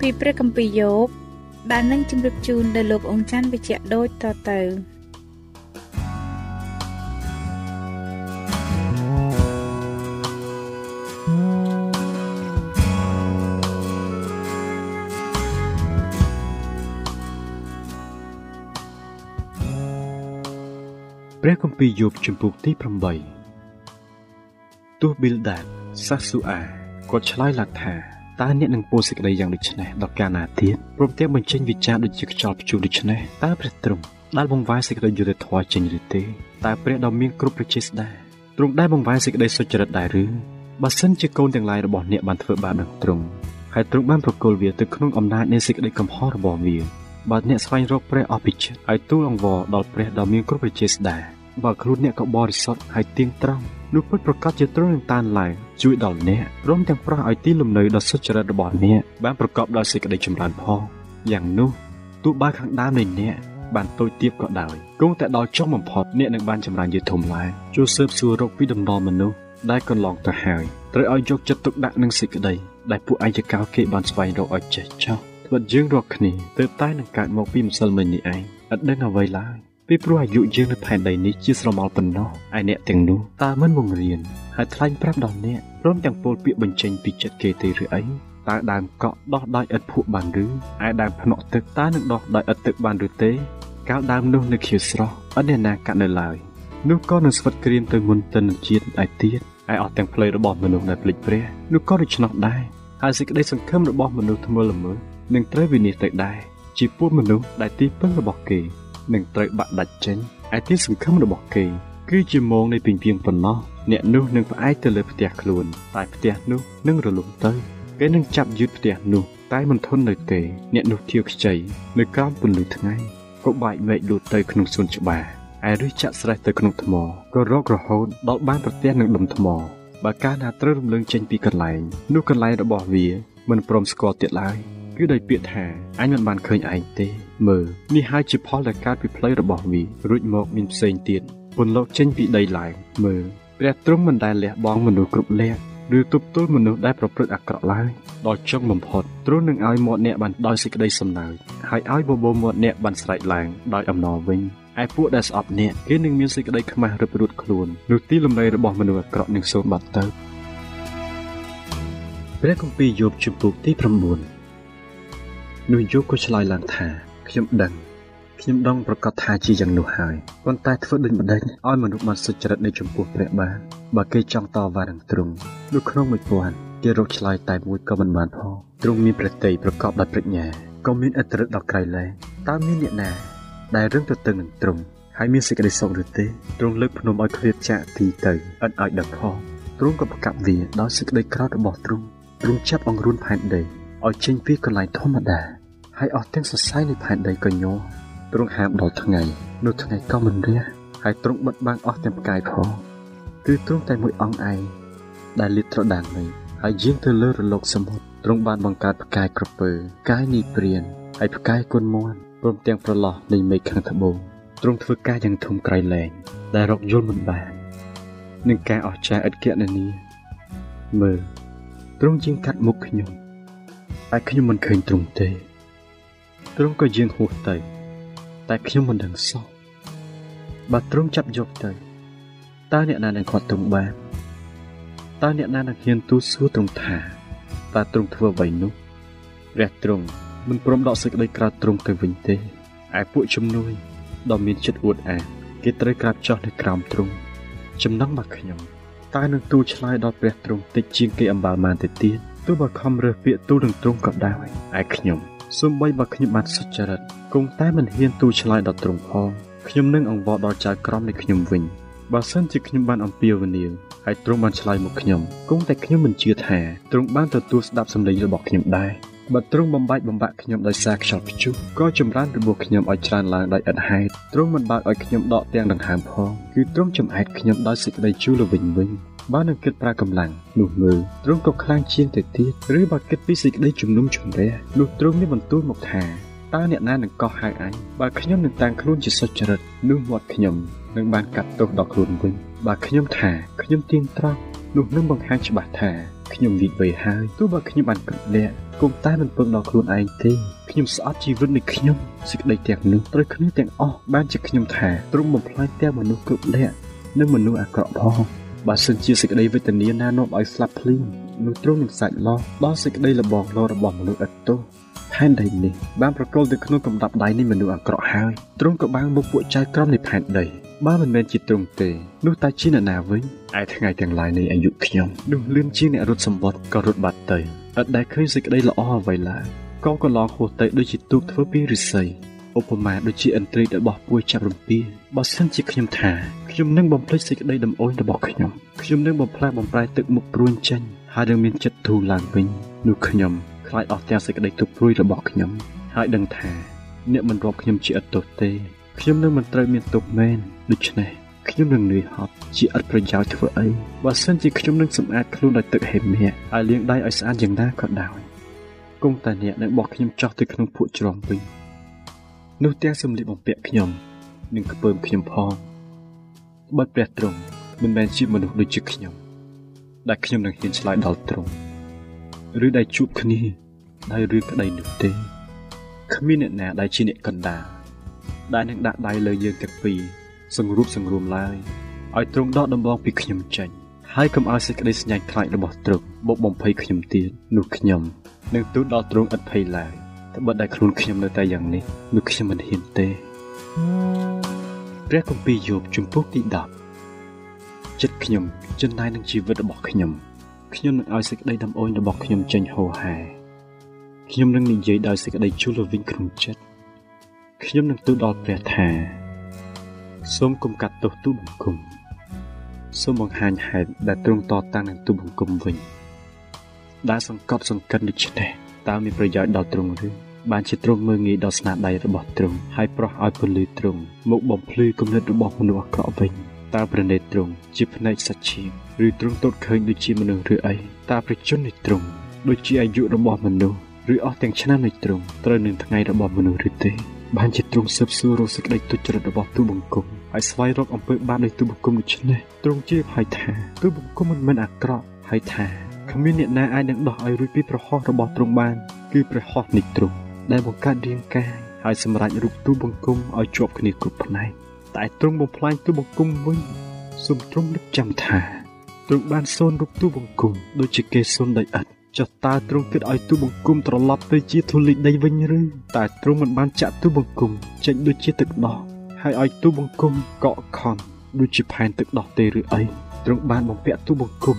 ពីព្រះគម្ពីរយោបដែលនឹងជម្រាបជូនដល់លោកអង្ចាន់វិជ្ជៈដូចតទៅព្រះគម្ពីរយោបជំពូកទី8ទោះប៊ីលដាតសាស៊ូអាគាត់ឆ្លើយឡើងថា តើអ្នកនឹងពោលសេចក្តីយ៉ាងដូចនេះដល់កាលណាទៀតព្រមទាំងបញ្ចេញវិចារដូចជាខ្យល់ព្យុះដូចនេះតើព្រះទ្រង់ដែលបង្វែរសេចក្តីយុត្តិធម៌ចេញឬទេតើព្រះដ៏មានគ្រប់ប្រជាស្ដាទ្រង់ដែលបង្វែរសេចក្តីសុចរិតដែរឬបើសិនជាកូនទាំងឡាយរបស់អ្នកបានធ្វើបាបនឹងទ្រង់ហើយទ្រង់បានប្រគល់វាទៅក្នុងអំណាចនៃសេចក្តីកំហុសរបស់វាបើអ្នកស្វែងរកព្រះអភិចិត្តហើយទូលអង្វរដល់ព្រះដ៏មានគ្រប់ប្រជាស្ដាបើខ្លួនអ្នកក៏បរិសុទ្ធហើយទៀងត្រង់ នោះពិតប្រកបជាទ្រង់នឹងតានឡើងជួយដល់អ្នកព្រមទាំងប្រោះឲ្យទីលំនៅដ៏សុចរិតរបស់អ្នកបានប្រកបដោយសេចក្តីចម្រើនផងយ៉ាងនោះទោះបើខាងដើមនៃអ្នកបានតូចទាបក៏ដោយគង់តែដល់ចុងបំផុតអ្នកនឹងបានចម្រើនជាធំឡើងចូលស៊ើបសួររកពីដំណរមនុស្សដែលកន្លងទៅហើយត្រូវឲ្យយកចិត្តទុកដាក់នឹងសេចក្តីដែលពួកឯងចកោគេបានស្វែងរកឲ្យចេះចោះត្បិតយើងរកគ្នាទើបតែនឹងកើតមកពីម្សិលមិញនេះឯងឥតដឹងអ្វីឡើយ ពីព្រោះអាយុយើងនៅផែនដីនេះជាស្រមោលប៉ុណ្ណោះឯអ្នកទាំងនោះតើមិនបង្រៀនហើយថ្លែងប្រាប់ដល់អ្នកព្រមទាំងពោលពាក្យបញ្ចេញពីចិត្តគេទេឬអីតើដើមកក់ដោះដោយឥតភក់បានឬឯដើមភ្នក់ទឹកតើនឹងដោះដោយឥតទឹកបានឬទេកាលដើមនោះនៅខៀវស្រស់អត់អ្នកណាកាត់នៅឡើយនោះក៏នឹងស្វិតក្រៀមទៅមុនទៅនឹងជាតិឯទៀតឯអស់ទាំងផ្លូវរបស់មនុស្សដែលភ្លេចព្រះនោះក៏ដូច្នោះដែរហើយសេចក្តីសង្ឃឹមរបស់មនុស្សធ្មើល្មើនឹងត្រូវវិនិច្ឆ័យទៅដែរជាពួកមនុស្សដែលទីពឹងរបស់គេ នឹងត្រូវបាក់ដាច់ចេញឯទីសង្ឃឹមរបស់គេ គឺជាមងនៃពីងពីងប៉ុណ្ណោះអ្នកនោះនឹងផ្អែកទៅលើផ្ទះខ្លួនតែផ្ទះនោះនឹងរលំទៅគេនឹងចាប់យឺតផ្ទះនោះតែមិនធន់នៅទេអ្នកនោះធៀវខ្ចីនៅក្រោមពន្លឺថ្ងៃក៏បែកមែកលូតទៅក្នុងសួនច្បារឯឬចាក់ស្រេះទៅក្នុងថ្មក៏រករហូតដល់បានប្រទះនឹងដុំថ្មបើកាលណាត្រូវរំលឹងចេញពីកន្លែងនោះកន្លែងរបស់វាមិនព្រមស្គាល់ទៀតឡើយគឺដោយពាក្យថាអញមិនបានឃើញឯងទេ មើលនេះហើយជាផលដែលកើតពីផ្លូវរបស់វារួចមកមានផ្សេងទៀតពន្លកចេញពីដីឡើងមើលព្រះទ្រង់មិនដែលលះបង់មនុស្សគ្រប់លះឬទប់ទល់មនុស្សដែលប្រព្រឹត្តអាក្រក់ឡើយដល់ចុងបំផុតទ្រង់នឹងឲ្យមាត់អ្នកបានដោយសេចក្តីសំណើចហើយឲ្យបបោមាត់អ្នកបានស្រែកឡើងដោយអំណរវិញឯពួកដែលស្អប់អ្នកគេនឹងមានសេចក្តីខ្មាស់រឹបរួតខ្លួននោះទីលំនៃរបស់មនុស្សអាក្រក់នឹងសូន្យបាត់ទៅព្រះគម្ពីរយោបជំពូកទី9នោះយោក៏ឆ្លើយឡើងថា ខ្ញុំដឹងខ្ញុំដឹងប្រកាសថាជាយ៉ាងនោះហើយប៉ុន្តែធ្វើដូចម្ដេចឲ្យមនុស្សបានសុចរិតនៅចំពោះព្រះបានបើគេចង់តវ៉ានឹងទ្រង់នោះក្នុងមួយពាន់គេរកឆ្លើយតែមួយក៏មិនបានផងទ្រង់មានប្រតិយប្រកបដោយប្រាជ្ញាក៏មានអត្រិតដល់ក្រៃលែងតើមានអ្នកណាដែលរឹងទទឹងនឹងទ្រង់ហើយមានសេចក្តីសុខឬទេទ្រង់លើកភ្នំឲ្យឃ្លាតចាកទីទៅឥតឲ្យដឹងផងទ្រង់ក៏ប្រកាសវាដោយសេចក្តីក្រោធរបស់ទ្រង់ទ្រង់ចាប់អង្រួនផែនដីឲ្យចេញពីកន្លែងធម្មតា ហើយអស់ទាំងសរសៃនៃផែនដីក៏ញ័រទ្រង់ហាមដល់ថ្ងៃនោះថ្ងៃក៏មិនរះហើយទ្រង់បិទបាំងអស់ទាំងផ្កាយផងគឺទ្រង់តែមួយអង្គឯងដែលលាតត្រដាងនេះហើយយាងទៅលើរលកសមុទ្រទ្រង់បានបង្កើតផ្កាយក្រពើផ្កាយនីព្រានហើយផ្កាយគុណមន់ព្រមទាំងប្រឡោះនៃមេឃខាងត្បូងទ្រង់ធ្វើការយ៉ាងធំក្រៃលែងដែលរកយល់មិនបាននឹងការអស្ចារ្យឥតគណនាមើលទ្រង់ជាងកាត់មុខខ្ញុំតែខ្ញុំមិនឃើញទ្រង់ទេ ទ្រង់ក៏យាងហួសទៅ តែខ្ញុំមិនដឹងសោះបើទ្រង់ចាប់យកទៅតើអ្នកណានឹងខាត់ទ្រង់បានតើអ្នកណានឹងហ៊ានទូសួរទ្រង់ថាតើទ្រង់ធ្វើអ្វីនោះព្រះទ្រង់មិនព្រមដកសេចក្តីក្រោធទ្រង់ទៅវិញទេឯពួកជំនួយដ៏មានចិត្តអួតអាងគេត្រូវក្រាបចុះនៅក្រោមទ្រង់ចំណងមកខ្ញុំតើនឹងទូលឆ្លើយដល់ព្រះទ្រង់តិចជាងគេអំបាលម៉ានទៅទៀតទោះបើខំរើសពាក្យទូលនឹងទ្រង់ក៏ដោយឯខ្ញុំ សូម្បីបើខ្ញុំបានសុចរិតគង់តែមិនហ៊ានទូលឆ្លើយដល់ទ្រង់ផងខ្ញុំនឹងអង្វរដល់ចៅក្រមនៃខ្ញុំវិញបើសិនជាខ្ញុំបានអំពាវនាវហើយទ្រង់បានឆ្លើយមកខ្ញុំគង់តែខ្ញុំមិនជឿថាទ្រង់បានទទួលស្ដាប់សម្លេងរបស់ខ្ញុំដែរបើទ្រង់បំបាច់បំបាក់ខ្ញុំដោយសារខ្យល់ព្យុះក៏ចម្រើនរបស់ខ្ញុំឲ្យច្រើនឡើងដោយឥតហេតុទ្រង់មិនបើកឲ្យខ្ញុំដកទាំងដង្ហើមផងគឺទ្រង់ចំអែតខ្ញុំដោយសេចក្តីជូរល្វីងវិញ បើនឹងគិតប្រើកម្លាំងនោះមើលទ្រង់ក៏ខ្លាំងជាងទៅទៀតឬបើគិតពីសេចក្តីជំនុំជម្រះនោះទ្រង់មានបន្ទូលមកថាតើអ្នកណានឹងកោះហៅអញបើខ្ញុំនឹងតាំងខ្លួនជាសុចរិតនោះមាត់ខ្ញុំនឹងបានកាត់ទោសដល់ខ្លួនវិញបើខ្ញុំថាខ្ញុំទៀងត្រង់នោះនឹងបង្ហាញច្បាស់ថាខ្ញុំវិតវ័យហើយទោះបើខ្ញុំបានគិតលាក់គុំតែមិនពឹងដល់ខ្លួនឯងទេខ្ញុំស្អប់ជីវិតនៃខ្ញុំសេចក្តីទាំងនោះត្រូវគ្នាទាំងអស់បានជាខ្ញុំថាទ្រង់បំផ្លាញទាំងមនុស្សគ្រប់លក្ខនិងមនុស្សអាក្រក់ផង បើសិនជាសេចក្តីវេទនាណានាំឲ្យស្លាប់ភ្លាមនោះទ្រង់នឹងសាច់លោះដល់សេចក្តីលបងលោរបស់មនុស្សឥតទោសផែនដីនេះបានប្រកល់ទៅក្នុងកម្ដាប់ដៃនៃមនុស្សអាក្រក់ហើយទ្រង់ក៏បាំងមុខពួកចៅក្រមនៃផែនដីបើមិនមែនជាទ្រង់ទេនោះតើជាអ្នកណាវិញឯថ្ងៃទាំងឡាយនៃអាយុខ្ញុំនោះលឿនជាងអ្នករត់សម្បត្តិក៏រត់បាត់ទៅឥតដែលឃើញសេចក្តីល្អអ្វីឡើយក៏កន្លងហួសទៅដូចជាទូកធ្វើពីឫស្សីឧបមាដូចជាឥន្ទ្រីរបស់ពួយចាប់រំពាបើសិនជាខ្ញុំថា ខ្ញុំនឹងបំភ្លេចសេចក្តីដំអូនរបស់ខ្ញុំខ្ញុំនឹងបំផ្លាស់បំប្រែទឹកមុខព្រួញចេញហើយនឹងមានចិត្តធូរឡើងវិញនោះខ្ញុំខ្លាចអស់ទាំងសេចក្តីទុក្ខព្រួយរបស់ខ្ញុំហើយដឹងថាអ្នកមិនរាប់ខ្ញុំជាឥតទោសទេខ្ញុំនឹងមិនត្រូវមានទុក្ខមែនដូច្នេះខ្ញុំនឹងនឿយហត់ជាឥតប្រយោជន៍ធ្វើអីបើសិនជាខ្ញុំនឹងសម្អាតខ្លួនដោយទឹកហេមៀហើយលាងដៃឲ្យស្អាតយ៉ាងណាក៏ដោយគង់តែអ្នកនឹងបោះខ្ញុំចោះទៅក្នុងភក់ជ្រំវិញនោះទាំងសម្លៀកបំពាក់ខ្ញុំនឹងខ្ពើមខ្ញុំផង បើព្រះទ្រង់មិនមែនជាមនុស្សដូចជាខ្ញុំ ដែលខ្ញុំនឹងហ៊ានឆ្លើយដល់ទ្រង់ឬដែលជួបគ្នាដោយរឿងក្តីនោះទេគ្មានអ្នកណាដែលជាអ្នកកណ្ដាលដែលនឹងដាក់ដៃលើយើងទាំងពីរសង្រួមសង្រួមឡើយឲ្យទ្រង់ដកដំបងពីខ្ញុំចេញហើយកុំឲ្យសេចក្តីស្ញាញ់ខ្លាចរបស់ទ្រង់បបបំភ័យខ្ញុំទៀតនោះខ្ញុំនឹងទូតដល់ទ្រង់ឥតភ័យឡើយតែបើតែខ្លួនខ្ញុំនៅតែយ៉ាងនេះនោះខ្ញុំមិនហ៊ានទេ ព្រះគម្ពីរយោបជំពូកទី10ចិត្តខ្ញុំចិនដៃនឹងជីវិតរបស់ខ្ញុំខ្ញុំនឹងឲ្យសេចក្តីដំអូនរបស់ខ្ញុំចេញហូរហែខ្ញុំនឹងនិយាយដោយសេចក្តីជូលវិញក្នុងចិត្តខ្ញុំនឹងទូលដល់ព្រះថាសូមគុំកាត់ទោសទូបង្គំសូមបង្ហាញហេតុដែលទ្រង់តតាំងនឹងទូបង្គំវិញដែលសង្កត់សង្កិនដូច្នេះតើមានប្រយោជន៍ដល់ទ្រង់ឬ បានជាទ្រង់មើងងាយដល់ស្នាដៃរបស់ទ្រង់ហើយប្រោះឲ្យពលឺទ្រង់មកបំភ្លឺគំនិតរបស់មនុស្សអាក្រក់វិញតើព្រះនេត្រទ្រង់ជាភ្នែកសច្ឆៀងឬទ្រង់ទតឃើញដូចជាមនុស្សឬអីតើប្រជជននៃទ្រង់ដូចជាអាយុរបស់មនុស្សឬអស់ទាំងឆ្នាំនៃទ្រង់ត្រូវនឹងថ្ងៃរបស់មនុស្សឬទេបានជាទ្រង់ស៊ើបសួររកសេចក្តីទុច្ចរិតរបស់ទូបង្គំហើយស្វែងរកអំពើបាបនៃទូបង្គំដូច្នេះទ្រង់ជាហើយថាទូបង្គំមិនមែនអាក្រក់ហើយថាគ្មានអ្នកណាអាចនឹងដោះឲ្យរួចពីប្រហោះរបស់ទ្រង់បាន គឺព្រះហស្ថនៃទ្រង់ ដែលបង្កើតរាងកាយហើយសម្រេចរូបទូបង្គំឲ្យជាប់គ្នាគ្រប់ផ្នែកតែទ្រង់បំផ្លាញទូបង្គំវិញសូមទ្រង់នឹកចាំថាទ្រង់បានសូនរូបទូបង្គំដូចជាគេសូនដោយឥតចុះតើទ្រង់គិតឲ្យទូបង្គំត្រឡប់ទៅជាធូលីដីវិញឬតែទ្រង់មិនបានចាក់ទូបង្គំចេញដូចជាទឹកដោះហើយឲ្យទូបង្គំកក់ខន់ដូចជាផែនទឹកដោះទេឬអីទ្រង់បានបំពាក់ទូបង្គំ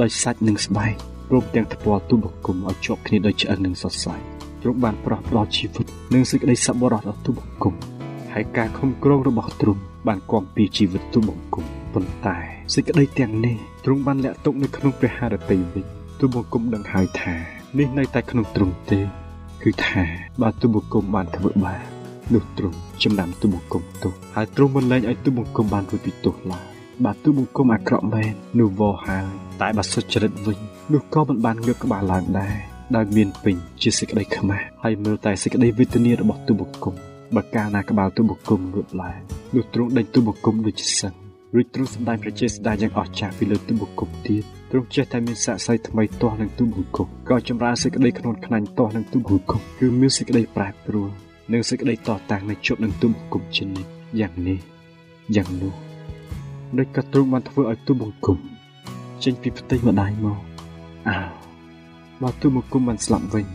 ដោយសាច់និងស្បែកព្រមទាំងថ្ពាល់ទូបង្គំឲ្យជាប់គ្នាដោយឆ្អឹងនិងសរសៃ ទ្រង់បានប្រោះផ្ដល់ជីវិតនិងសេចក្តីសប្បុរសដល់ទូបង្គំហើយការខំក្រងរបស់ទ្រង់បានគាំពីជីវិតទូបង្គំប៉ុន្តែសេចក្តីទាំងនេះទ្រង់បានលាក់ទុកនៅក្នុងព្រះハរតីវិញទូបង្គំដឹងហើយថានេះនៅតែក្នុងទ្រង់ទេគឺថាបើទូបង្គំបានធ្វើបាបនោះទ្រង់ចំណាំទូបង្គំទោសហើយទ្រង់មិនលែងឲ្យទូបង្គំបានរួចពីទោសឡើយបើទូបង្គំអាក្រក់មែននោះវហើយតែបើសុចរិតវិញនោះក៏មិនបានងើបក្បាលឡើងដែរ ដោយមានពេញជាសេចក្តីខ្មាស់ហើយមើលតែសេចក្តីវេទនារបស់ទូបង្គំបើកាលណាក្បាលទូបង្គំលួតឡើងនោះទ្រង់ដេញទូបង្គំដូចជាសឹងរួចទ្រង់សម្ដែងប្រជាស្ដាយ៉ាងអស្ចារ្យពីលើទូបង្គំទៀតទ្រង់ចេះតែមានស័ក្តិសិទ្ធិថ្មីទាស់នឹងទូបង្គំក៏ចម្រើនសេចក្តីខ្នួនខ្នាញ់ទាស់នឹងទូបង្គំគឺមានសេចក្តីប្រែប្រួលនិងសេចក្តីតតាំងនៅជប់នឹងទូបង្គំជានិច្ចយ៉ាងនេះយ៉ាងនោះដូចក៏ទ្រង់បានធ្វើឲ្យទូបង្គំចេញពីផ្ទៃម្ដាយមកអើ បើទូបង្គំបានស្លាប់វិញ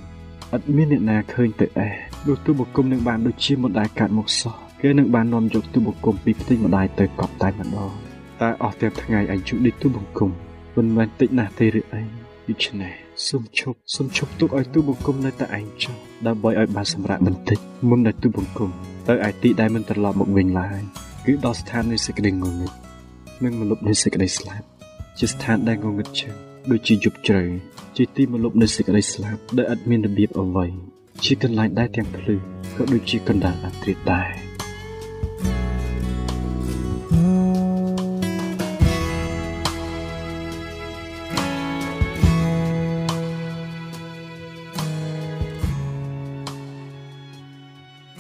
អត់មានអ្នកណាឃើញទៅអេនោះទូបង្គំនឹងបានដូចជាមិនដែលកាត់មកសោះគេនឹងបាននាំយកទូបង្គំពីផ្ទៃម្ដាយទៅកប់តែម្ដងតែអស់ទាំងថ្ងៃអាយុនេះទូបង្គំមិនមែនតិចណាស់ទេឬអីដូច្នេះសូមឈប់សូមឈប់ទុកឲ្យទូបង្គំនៅតែឯងចុះដើម្បីឲ្យបានសម្រាប់បន្តិចមុនដែលទូបង្គំទៅឯទីដែលមិនត្រឡប់មកវិញឡើយគឺដល់ស្ថាននៃសេចក្តីងងឹតនិងមលុបនៃសេចក្តីស្លាប់ជាស្ថានដែលងងឹតជើង ដូចជាយប់ជ្រៅជាទីមលុបនៃសេចក្តីស្លាប់ដែលឥតមានរបៀបអ្វីជាកន្លែងដែលទាំងភ្លឺក៏ដូចជាកណ្ដាលអត្រិតដែរ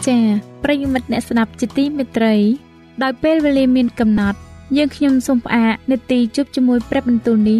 ចា៎ប្រិយមិត្តអ្នកស្ដាប់ជាទីមេត្រី ដោយពេលវេលាមានកំណត់ យើងខ្ញុំសូមផ្អាកនាទីជប់ជាមួយព្រឹបបន្ទូលនេះ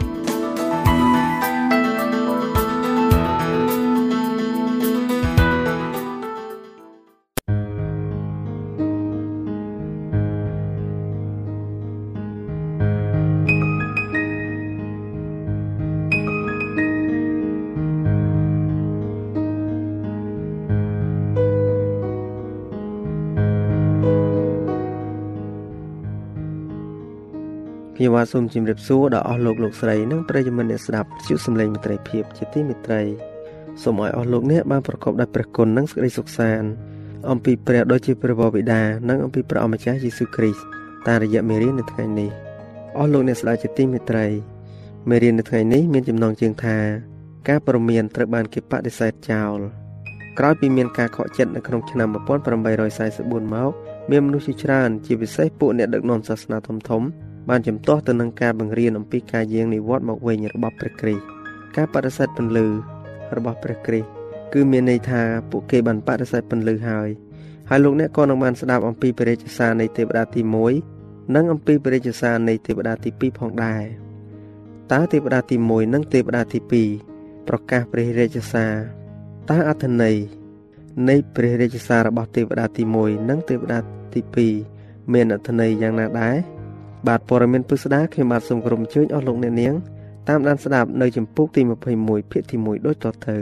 បាទសូមជម្រាបសួរដល់អស់លោកលោកស្រីនិងប្រិយមិត្តអ្នកស្ដាប់ជាសំឡេងមិត្តភាពជាទីមេត្រីសូមឲ្យអស់លោកអ្នកបានប្រកបដោយព្រះគុណនិងសេចក្តីសុខសាន្តអំពីព្រះដូចជាព្រះបបិតានិងអំពីព្រះអម្ចាស់យេស៊ូវគ្រីស្ទតាមរយៈមេរៀននៅថ្ងៃនេះអស់លោកអ្នកស្ដាប់ជាទីមេត្រីមេរៀននៅថ្ងៃនេះមានចំណងជើងថា ការប្រមានត្រូវបានគេបដិសេធចោលក្រោយពីមានការខកចិត្តនៅក្នុងឆ្នាំ1844មកមានមនុស្សជាច្រើនជាពិសេសពួកអ្នកដឹកនាំសាសនាធំធំ បានជំទាស់ទៅនឹងការបង្រៀនអំពីការយាងនិវត្តន៍មកវិញរបស់ព្រះគ្រីស្ទការបដិសេធពន្លឺរបស់ព្រះគ្រីស្ទគឺមានន័យថាពួកគេបានបដិសេធពន្លឺហើយហើយលោកអ្នកក៏នឹងបានស្ដាប់អំពីព្រះរាជសារនៃទេវតាទី1និងអំពីព្រះរាជសារនៃទេវតាទី2ផងដែរតើទេវតាទី1និងទេវតាទី2ប្រកាសព្រះរាជសារតើអត្ថន័យនៃព្រះរាជសាររបស់ទេវតាទី1និងទេវតាទី2មានអត្ថន័យយ៉ាងណាដែរ បាទព័ត៌មានពិស្ដាខ្ញុំបាទសូមគោរពអញ្ជើញអស់លោកអ្នកនាងតាមដានស្ដាប់នៅចម្ពោះទី21ភាគទី1ដូចតទៅ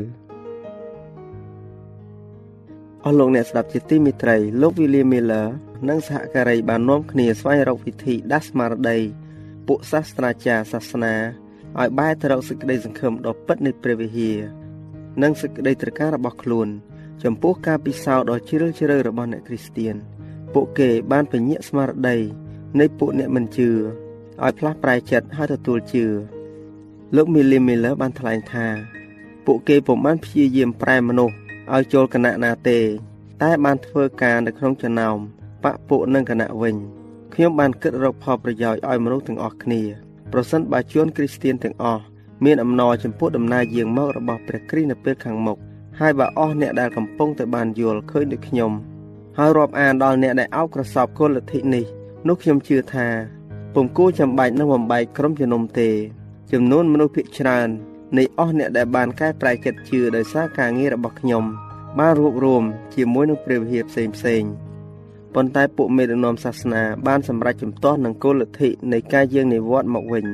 អស់លោកអ្នកស្ដាប់ជាទីមេត្រីលោក William Miller និងសហការីបាននាំគ្នាស្វែងរកវិធីដាស់ស្មារតីពួកសាស្ត្រាចារ្យសាសនាឲ្យបែរទៅរកសេចក្តីសង្ឃឹមដ៏ពិតនៃព្រះវិហារនិងសេចក្តីត្រការរបស់ខ្លួន ចំពោះការពិសោធន៍ដ៏ជ្រាលជ្រៅរបស់អ្នកគ្រីស្ទៀនពួកគេបានពញាក់ស្មារតី នៃពួកអ្នកមិនជឿឲ្យផ្លាស់ប្រែចិត្តហើយទទួលជឿលោក Millie Miller បានថ្លែងថាពួកគេពុំបានព្យាយាមប្រែមនុស្សឲ្យចូលគណៈណាទេ តែបានធ្វើការនៅក្នុងចំណោមបពពួកនឹងគណៈវិញខ្ញុំបានគិតរកផលប្រយោជន៍ឲ្យមនុស្សទាំងអស់គ្នាប្រសិនបើជួនគ្រីស្ទៀនទាំងអស់មានអំណរចំពោះដំណើរយាងមករបស់ព្រះគ្រីស្ទនៅពេលខាងមុខហើយបើអស់អ្នកដែលកំពុងតែបានយល់ឃើញដូចខ្ញុំហើយរាប់អានដល់អ្នកដែលអោបក្រសោបគុណលទ្ធិនេះ នោះខ្ញុំជឿថាពុំគួរចាំបាច់នឹងបំបែកក្រុមជំនុំទេ ចំនួនមនុស្សភាគច្រើននៃអស់អ្នកដែលបានកែប្រែចិត្តជឿដោយសារការងាររបស់ខ្ញុំ បានរួបរวมជាមួយនឹងព្រះវិហារផ្សេងផ្សេងប៉ុន្តែពួកមេដឹកនាំសាសនាបានសម្រេចជំទាស់នឹងគោលលទ្ធិនៃការយាងនិវត្តន៍មកវិញ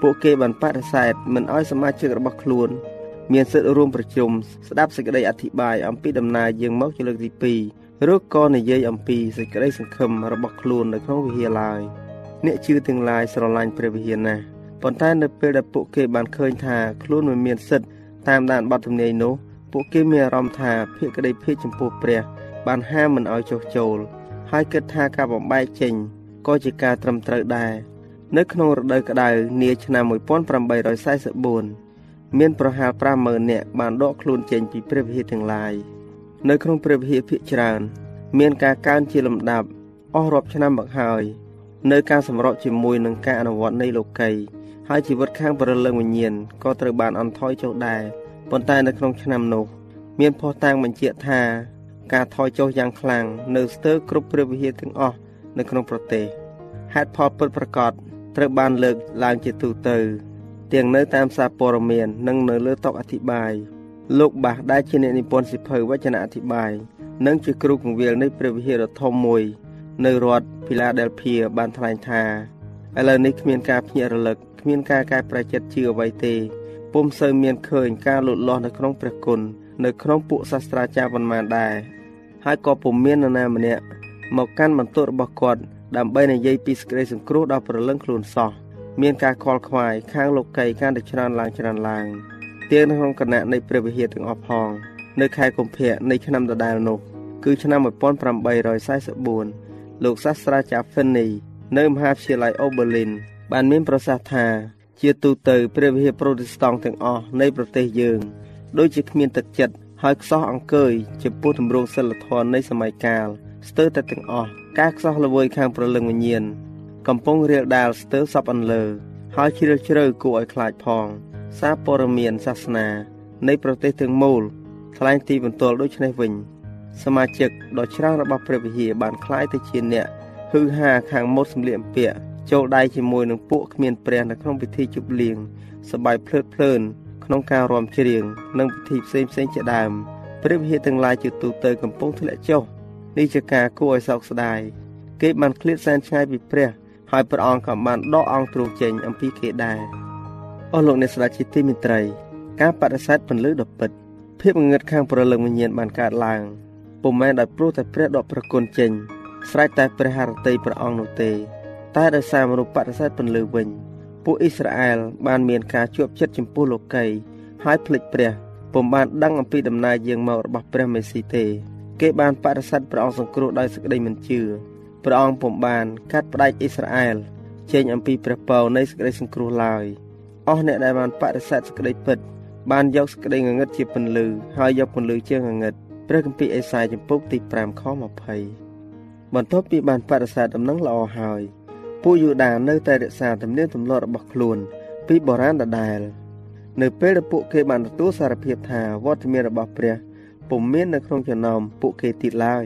ពួកគេបានបដិសេធមិនឲ្យសមាជិករបស់ខ្លួន មានសិទ្ធិរួមប្រជុំស្ដាប់សេចក្តីអធិប្បាយអំពីដំណើរយាងមកជាលើកទី2 ឬក៏និយាយអំពីសេចក្តីសង្ឃឹមរបស់ខ្លួននៅក្នុងវិហារឡើយអ្នកជឿទាំងឡាយស្រឡាញ់ព្រះវិហារណាស់ប៉ុន្តែនៅពេលដែលពួកគេបានឃើញថាខ្លួនមិនមានសិទ្ធិតាមដានបទទំនាយនោះពួកគេមានអារម្មណ៍ថាភក្តីភាពចំពោះព្រះ បានហាមមិនឲ្យចុះចូលហើយគិតថាការបំបែកចេញក៏ជាការត្រឹមត្រូវដែរនៅក្នុងរដូវក្តៅនាឆ្នាំ1844មានប្រហែល50000នាក់បានដកខ្លួនចេញពីព្រះវិហារទាំងឡាយ នៅក្នុងព្រះវិហារភាគច្រើន មានការកើនជាលំដាប់អស់រាប់ឆ្នាំមកហើយនៅការសម្របជាមួយនឹងការអនុវត្តនៃលោកីហើយជីវិតខាងប្រលឹងវិញ្ញាណក៏ត្រូវបានអន់ថយចុះដែរប៉ុន្តែនៅក្នុងឆ្នាំនោះ មានផុសតាងបញ្ជាក់ថា ការថយចុះយ៉ាងខ្លាំងនៅស្ទើរគ្រប់ព្រះវិហារទាំងអស់នៅក្នុងប្រទេសហេតុផលពិតប្រាកដត្រូវបានលើកឡើងជាទូទៅទាំងនៅតាមសារព័ត៌មាននិងនៅលើតុអធិប្បាយ លោកបាសដែលជាអ្នកនិពន្ធសិភៅវចនអធិប្បាយនិងជាគ្រូគង្វាលនៃព្រះវិហារធំមួយនៅរដ្ឋភីឡាដែលភៀបានថ្លែងថាឥឡូវនេះគ្មានការភ្ញាក់រលឹកគ្មានការកែប្រែចិត្តជឿអ្វីទេពុំសូវមានឃើញការលូតលាស់នៅក្នុងព្រះគុណនៅក្នុងពួកសាស្ត្រាចារ្យប៉ុន្មានដែរហើយក៏ពុំមាននរណាម្នាក់មកកាន់បន្ទោរបស់គាត់ដើម្បីនិយាយពីសេចក្តីសង្គ្រោះដល់ប្រលឹងខ្លួនសោះមានការខលខ្វាយខាងលោកីកាន់តែច្រើនឡើងច្រើនឡើង ទៀងក្នុងគណៈនៃព្រះវិហារទាំងអស់ផង នៅខែកុម្ភៈនៃឆ្នាំដដែលនោះគឺឆ្នាំ1844លោកសាស្ត្រាចារ្យ Finney នៅមហាវិទ្យាល័យ Oberlin បានមានប្រសាសន៍ថា ជាទូទៅព្រះវិហារប្រូតេស្តង់ទាំងអស់នៃប្រទេសយើង ដូចជាគ្មានទឹកចិត្តហើយខ្សោះអង្គើយចំពោះទម្រង់សិលធម៌នៃសម័យកាលស្ទើរតែទាំងអស់ការខ្សោះល្វើយខាងប្រលឹងវិញ្ញាណកំពុងរៀលដាលស្ទើរសពអន្លើហើយជ្រាលជ្រៅគួរឲ្យខ្លាចផង សារព័ត៌មានសាសនា នៃប្រទេសទាំងមូលថ្លែងទីបន្ទាល់ដូចនេះវិញសមាជិកដ៏ច្រើនរបស់ព្រះវិហារបានคล้ายទៅជាអ្នកហ៊ឺហាខាងមុតសម្លៀកបំពាក់ចូលដៃជាមួយនឹងពួកគ្មានព្រះនៅក្នុងពិធីជប់លៀងសបាយភ្លើតភ្លើនក្នុងការរាំច្រៀងនិងពិធីផ្សេងផ្សេងជាដើមព្រះវិហារទាំងឡាយជាទូទៅកំពុងធ្លាក់ចុះនេះជាការគួរឲ្យសោកស្ដាយគេបានឃ្លាតសែនឆ្ងាយពីព្រះហើយព្រះអង្គក៏បានដកអង្គទ្រង់ចេញអំពីគេដែរ អស់លោកអ្នកស្ដាប់ជាទីមេត្រីការបដិសេធពន្លឺដ៏ពិតភាពងងឹតខាងប្រលឹងវិញ្ញាណបានកើតឡើងពុំមែនដោយព្រោះតែព្រះដកប្រគុណចេញស្រេចតែព្រះハរតីព្រះអង្គនោះទេ តែដោយសារមនុស្សបដិសេធពន្លឺវិញ ពួកអ៊ីស្រាអែលបានមានការជាប់ចិត្តចំពោះលោកីហើយភ្លេចព្រះពុំបានដឹងអំពីដំណើរយាងមករបស់ព្រះមេស៊ីទេគេបានបដិសេធព្រះអង្គសង្គ្រោះដោយសេចក្តីមិនជឿព្រះអង្គពុំបានកាត់ផ្ដាច់អ៊ីស្រាអែលចេញអំពីព្រះពរនៃសេចក្តីសង្គ្រោះឡើយ អស់អ្នកដែលបានបដិសេធសេចក្តីពិតបានយកសេចក្តីងងឹតជាពន្លឺហើយយកពន្លឺជាងងឹតព្រះគម្ពីរអេសាយចំពុកទី5ខ20បន្ទាប់ពីបានបដិសេធដំណឹងល្អហើយពួកយូដានៅតែរក្សាទំនៀមទម្លាប់របស់ខ្លួន ពីបុរាណដដែលនៅពេលដែលពួកគេបានទទួលសារភាពថាវត្តមានរបស់ព្រះពុំមាននៅក្នុងចំណោមពួកគេទៀតឡើយ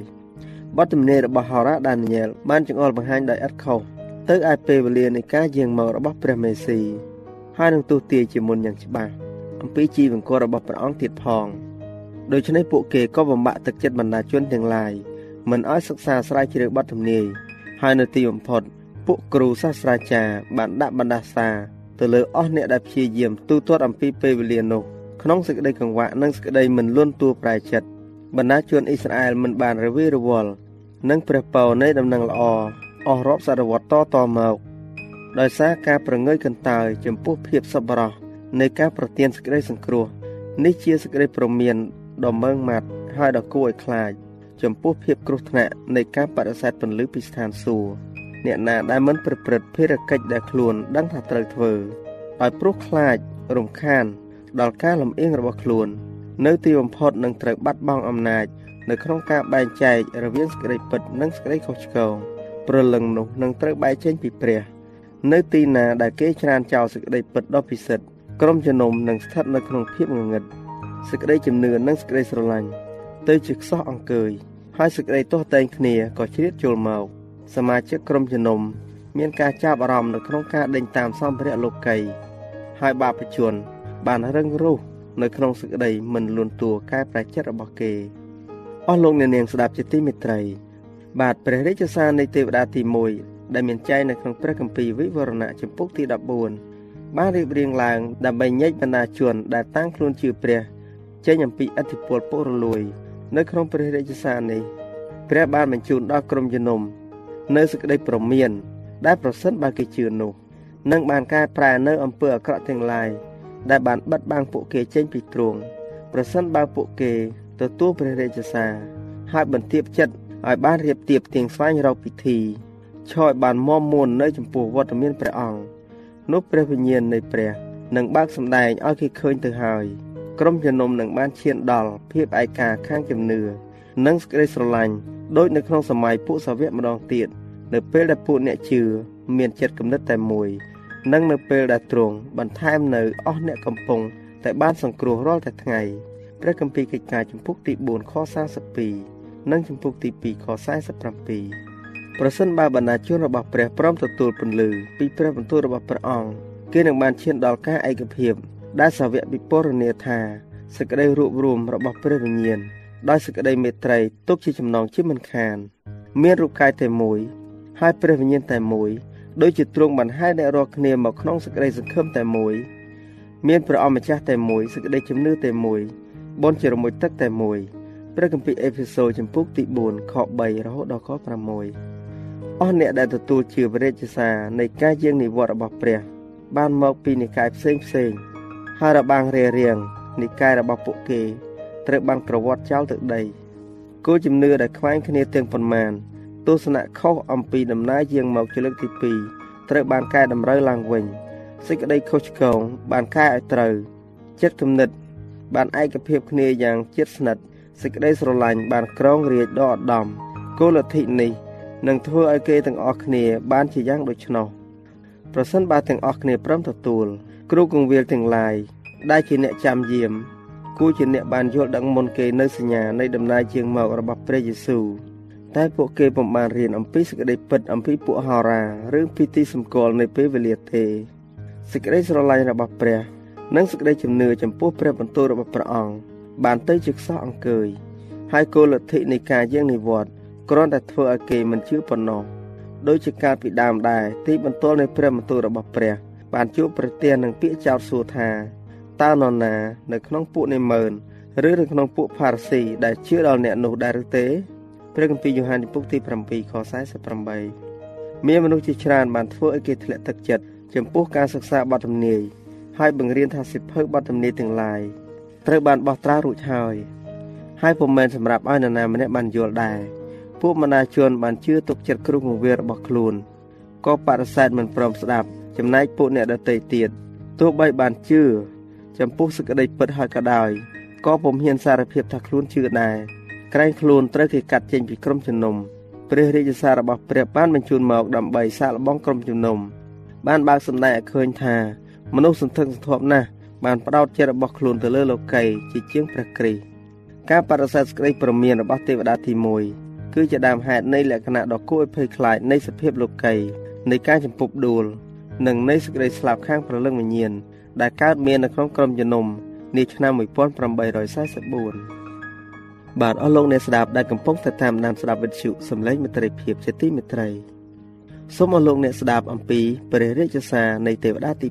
បទទំនាយរបស់ហោរ៉ាដានីយ៉ែលបានចង្អុលបង្ហាញដោយឥតខុសទៅឯពេលវេលានៃការយាងមករបស់ព្រះមេស៊ី ហើយនឹងទូទាយជាមុនយ៉ាងច្បាស់អំពីជីវង្គលរបស់ព្រះអង្គទៀតផងដូច្នេះពួកគេក៏បំបាក់ទឹកចិត្តបណ្ដាជនទាំងឡាយមិនឲ្យសិក្សាស្រាវជ្រាវបទទំនាយហើយនៅទីបំផុត ពួកគ្រូសាស្ត្រាចារ្យបានដាក់បណ្ដាសាទៅលើអស់អ្នកដែលព្យាយាមទូទាត់អំពីពេលវេលានោះក្នុងសេចក្តីកង្វក់និងសេចក្តីមិនលន់តួប្រែចិត្តបណ្ដាជនអ៊ីស្រាអែលមិនបានរវីរវល់និងព្រះពរនៃដំណឹងល្អអស់រាប់សតវត្សតតមក ដោយសារការប្រងើយកន្តើយចំពោះភាពសប្បុរសនៃការប្រទានសេចក្តីសង្គ្រោះនេះជាសេចក្តីប្រមានដ៏ម៉ឺងម៉ាត់ហើយដ៏គួរឲ្យខ្លាចចំពោះភាពគ្រោះថ្នាក់នៃការបដិសេធពន្លឺពីស្ថានសួគ៌អ្នកណាដែលមិនប្រព្រឹត្តភារកិច្ចដែលខ្លួនដឹងថាត្រូវធ្វើដោយព្រោះខ្លាចរំខាន ដល់ការលំអៀងរបស់ខ្លួន នៅទីបំផុតនឹងត្រូវបាត់បង់អំណាច នៅក្នុងការបែងចែករវាងសេចក្តីពិតនិងសេចក្តីខុសឆ្គងព្រលឹងនោះនឹងត្រូវបែកចេញពីព្រះ នៅទីណាដែលគេច្រានចោលសេចក្តីពិតដ៏ពិសិដ្ឋក្រុមជំនុំនឹងស្ថិតនៅក្នុងភាពងងឹតសេចក្តីជំនឿនិងសេចក្តីស្រឡាញ់ទៅជាខ្សោះអង្គើយហើយសេចក្តីទាស់តែងគ្នាក៏ជ្រៀតចូលមកសមាជិកក្រុមជំនុំមានការចាប់អារម្មណ៍នៅក្នុងការដេញតាមសម្ភារៈលោកីហើយបាបជន បានរឹងរូសនៅក្នុងសេចក្តីមិនលួនតួកែប្រែចិត្តរបស់គេអស់លោកអ្នកនាងស្ដាប់ជាទីមេត្រីបាទព្រះរាជសារនៃទេវតាទី1 ដែលមានចែងនៅក្នុងព្រះគម្ពីរវិវរណៈចំពុកទី14បានរៀបរៀងឡើងដើម្បីញែកបណ្ដាជនដែលតាំងខ្លួនជាព្រះចេញអំពីអធិពលពុករលួយ នៅក្នុងព្រះរាជសារនេះព្រះបានបញ្ជូនដល់ក្រុមជំនុំនៅសេចក្តីប្រមាន ដែលប្រសិនបើគេជឿនោះនឹងបានកែប្រែនៅអំពើអាក្រក់ទាំងឡាយដែលបានបិទបាំងពួកគេចេញពីទ្រង់ប្រសិនបើពួកគេទទួលព្រះរាជសារហើយបន្ទាបចិត្តឲ្យបានរៀបទៀបទៀងស្វែងរកពិធី ឆោយបានមមមួននៅចំពោះវត្តមានព្រះអង្គនោះព្រះវិញ្ញាណនៃព្រះនឹងបើកសម្ដែងឲ្យគេឃើញទៅហើយក្រុមជំនុំនឹងបានឈានដល់ភាពឯកាខាងជំនឿនិងសេចក្តីស្រឡាញ់ដូចនៅក្នុងសម័យពួកសាវកម្ដងទៀតនៅពេលដែលពួកអ្នកជឿមានចិត្តគំនិតតែមួយនិងនៅពេលដែលទ្រង់បន្ថែមនៅអស់អ្នកកំពុងតែបានសង្គ្រោះរាល់តែថ្ងៃព្រះគម្ពីរកិច្ចការចំពុកទី4ខ42និងចំពុកទី2ខ47 ប្រសិនបើបណ្ដាជនរបស់ព្រះព្រមទទួលពន្លឺពីព្រះបន្ទូលរបស់ព្រះអង្គគេនឹងបានឈានដល់ការឯកភាព ដែលសាវកពិពណ៌នាថាសេចក្តីរួបរวมរបស់ព្រះវិញ្ញាណដោយសេចក្តីមេត្រីទុកជាចំណងជាមិនខាន មានរូបកាយតែមួយ ហើយព្រះវិញ្ញាណតែមួយដូចជាទ្រង់បានហៅអ្នករាល់គ្នាមកក្នុងសេចក្តីសង្ឃឹមតែមួយ មានព្រះអម្ចាស់តែមួយសេចក្តីជំនឿតែមួយបនជារមួយទឹកតែមួយព្រះគម្ពីរអេភេសូចំពុកទី4ខ3រហូតដល់ខ6 អស់អ្នកដែលទទួលជឿព្រះរាជសារនៃការយាងនិវត្តន៍របស់ព្រះ បានមកពីនិកាយផ្សេងផ្សេងហើយរបាំងរារៀងនិកាយរបស់ពួកគេត្រូវបានក្រវត្តចោលទៅដីគោលជំនឿដែលខ្វែងគ្នាទាំងប៉ុន្មានទស្សនៈខុសអំពីដំណើរយាងមកជាលើកទី2ត្រូវបានកែតម្រូវឡើងវិញសេចក្តីខុសឆ្គងបានកែឲ្យត្រូវចិត្តគំនិត បានឯកភាពគ្នាយ៉ាងជិតស្និទ្ធសេចក្តីស្រឡាញ់បានក្រងរាជដ៏ឧត្តមគោលលទ្ធិនេះ នឹងធ្វើឲ្យគេទាំងអស់គ្នាបានជាយ៉ាងដូច្នោះប្រសិនបើទាំងអស់គ្នាព្រមទទួលគ្រូគង្វាលទាំងឡាយដែលជាអ្នកចាំយាមគួរជាអ្នកបានយល់ដឹងមុនគេនៅសញ្ញានៃដំណើរជាងមករបស់ព្រះយេស៊ូវតែពួកគេពុំបានរៀនអំពីសេចក្តីពិតអំពីពួកហោរាឬពីទីសម្គាល់នៃពេលវេលាទេសេចក្តីស្រឡាញ់របស់ព្រះ និងសេចក្តីជំនឿចំពោះព្រះបន្ទូលរបស់ព្រះអង្គបានទៅជាខ្សោះអង្គើយហើយគោលលទ្ធិនៃការយាងនិវត្តន៍ គ្រាន់តែធ្វើឲ្យគេមិនជឿប៉ុណ្ណោះដោយជាការពីដើមដែរទីបន្ទាល់នៃព្រះបន្ទូលរបស់ព្រះ បានជួបប្រទះនឹងពាក្យចោទសួរថាតើនរណានៅក្នុងពួកនិមឺនឬនៅក្នុងពួកផារស៊ីដែលជឿដល់អ្នកនោះដែរឬទេព្រះគម្ពីរយ៉ូហានពុកទី7ខ48មានមនុស្សជាច្រើនបានធ្វើឲ្យគេធ្លាក់ទឹកចិត្តចំពោះការសិក្សាបទទំនាយហើយបង្រៀនថាសិភៅបទទំនាយទាំងឡាយត្រូវបានបោះត្រារួចហើយហើយពុំមែនសម្រាប់ឲ្យនរណាម្នាក់បានយល់ដែរ ពួកមនាជនបានជឿទុកចិត្តគ្រូគង្វាលរបស់ខ្លួនក៏បដិសេធមិនព្រមស្ដាប់ចំណែកពួកអ្នកដទៃទៀតទោះបីបានជឿចំពោះសេចក្តីពិតហើយក៏ដោយក៏ពុំហ៊ានសារភាពថាខ្លួនជឿដែរក្រែងខ្លួនត្រូវគេកាត់ចេញពីក្រុមជំនុំព្រះរាជសាររបស់ព្រះបានបញ្ជូនមកដើម្បីសាកល្បងក្រុមជំនុំបានបើកសម្ដែងឲ្យឃើញថាមនុស្សសន្ធឹកសន្ធាប់ណាស់បានផ្ដោតចិត្តរបស់ខ្លួនទៅលើលោកីជាជាងព្រះគ្រីស្ទការបដិសេធក្តីប្រមានរបស់ទេវតាទី1 គឺជាដើមហេតុនៃលក្ខណៈដ៏គួរឲ្យភ័យខ្លាចនៃសភាពលោកីនៃការចម្ពប់ដួល និងនៃសេចក្តីស្លាប់ខាងព្រលឹងវិញ្ញាណដែលកើតមាននៅក្នុងក្រុមជំនុំនាឆ្នាំ1844បាទអស់លោកអ្នកស្ដាប់ដែលកំពុងតែតាមដានស្ដាប់វិទ្យុសំឡេងមិត្តភាពជាទីមេត្រីសូមអស់លោកអ្នកស្ដាប់អំពីព្រះរាជសារនៃទេវតាទី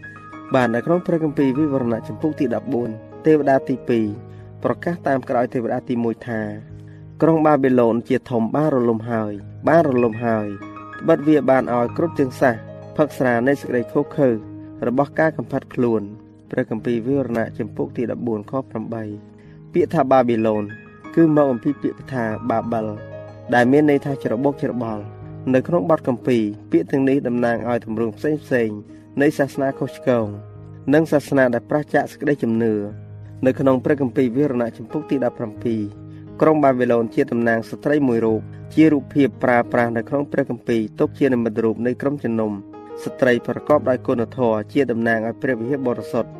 2បាទនៅក្នុងព្រះគម្ពីរវិវរណៈចំពុកទី14ទេវតាទី2ប្រកាសតាមក្រោយទេវតាទី1ថា ក្រុងបាប៊ីឡូនជាធំបានរលំហើយ បានរលំហើយត្បិតវាបានឲ្យគ្រប់ទាំងសះផឹកស្រានៃសេចក្តីខុសខើរបស់ការកំផាត់ខ្លួនព្រះគម្ពីរវិវរណៈចំពុកទី14ខ8ពាក្យថាបាប៊ីឡូនគឺមកអំពីពាក្យថាបាបិលដែលមានន័យថាច្របូកច្របល់នៅក្នុងបទកម្ពីពាក្យទាំងនេះតំណាងឲ្យទម្រង់ផ្សេងផ្សេងនៃសាសនាខុសឆ្គងនិងសាសនាដែលប្រឆាចសេចក្តីជំនឿនៅក្នុងព្រះគម្ពីរវិរណៈចំពុកទី17 ក្រុងបាប៊ីឡូនជាតំណាងស្ត្រីមួយរូបជារូបភាពប្រើប្រាស់នៅក្នុងព្រះគម្ពីរទុកជានិមិត្តរូបនៃក្រុមជំនុំស្ត្រីប្រកបដោយគុណធម៌ជាតំណាងឲ្យព្រះវិហារបរិសុទ្ធ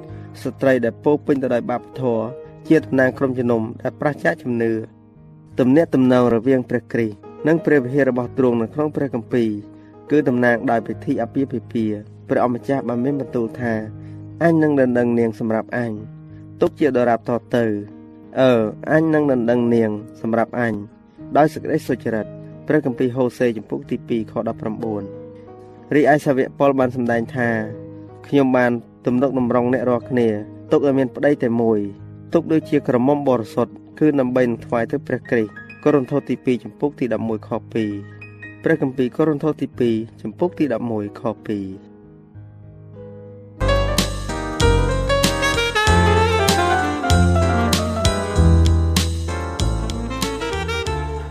ស្ត្រីដែលពោពេញទៅដោយបាបធម៌ជាតំណាងក្រុមជំនុំដែលប្រឆាចជំនឿទំនាក់ទំនងរវាងព្រះគ្រីស្ទនិងព្រះវិហាររបស់ទ្រង់នៅក្នុងព្រះគម្ពីរគឺតំណាងដោយពិធីអាពាហ៍ពិពាហ៍ព្រះអម្ចាស់បានមានបន្ទូលថាអញនឹងដណ្ដឹងនាងសម្រាប់អញទុកជាដរាបតទៅ អឺអញនឹងដណ្ដឹងនាង សម្រាប់អញដោយសេចក្តីសុចរិតព្រះគម្ពីរហូសេចំពុកទី2ខ19រីឯសាវកប៉ុលបានសម្ដែងថាខ្ញុំបានទំនុកតម្រង់អ្នករាល់គ្នាទុកឲ្យមានប្តីតែមួយទុកដូចជាក្រមុំបរិសុទ្ធគឺដើម្បីនឹងថ្វាយទៅព្រះគ្រីស្ទកូរិនថូសទី2ចំពុកទី11ខ2ព្រះគម្ពីរកូរិនថូសទី2ចំពុកទី11ខ2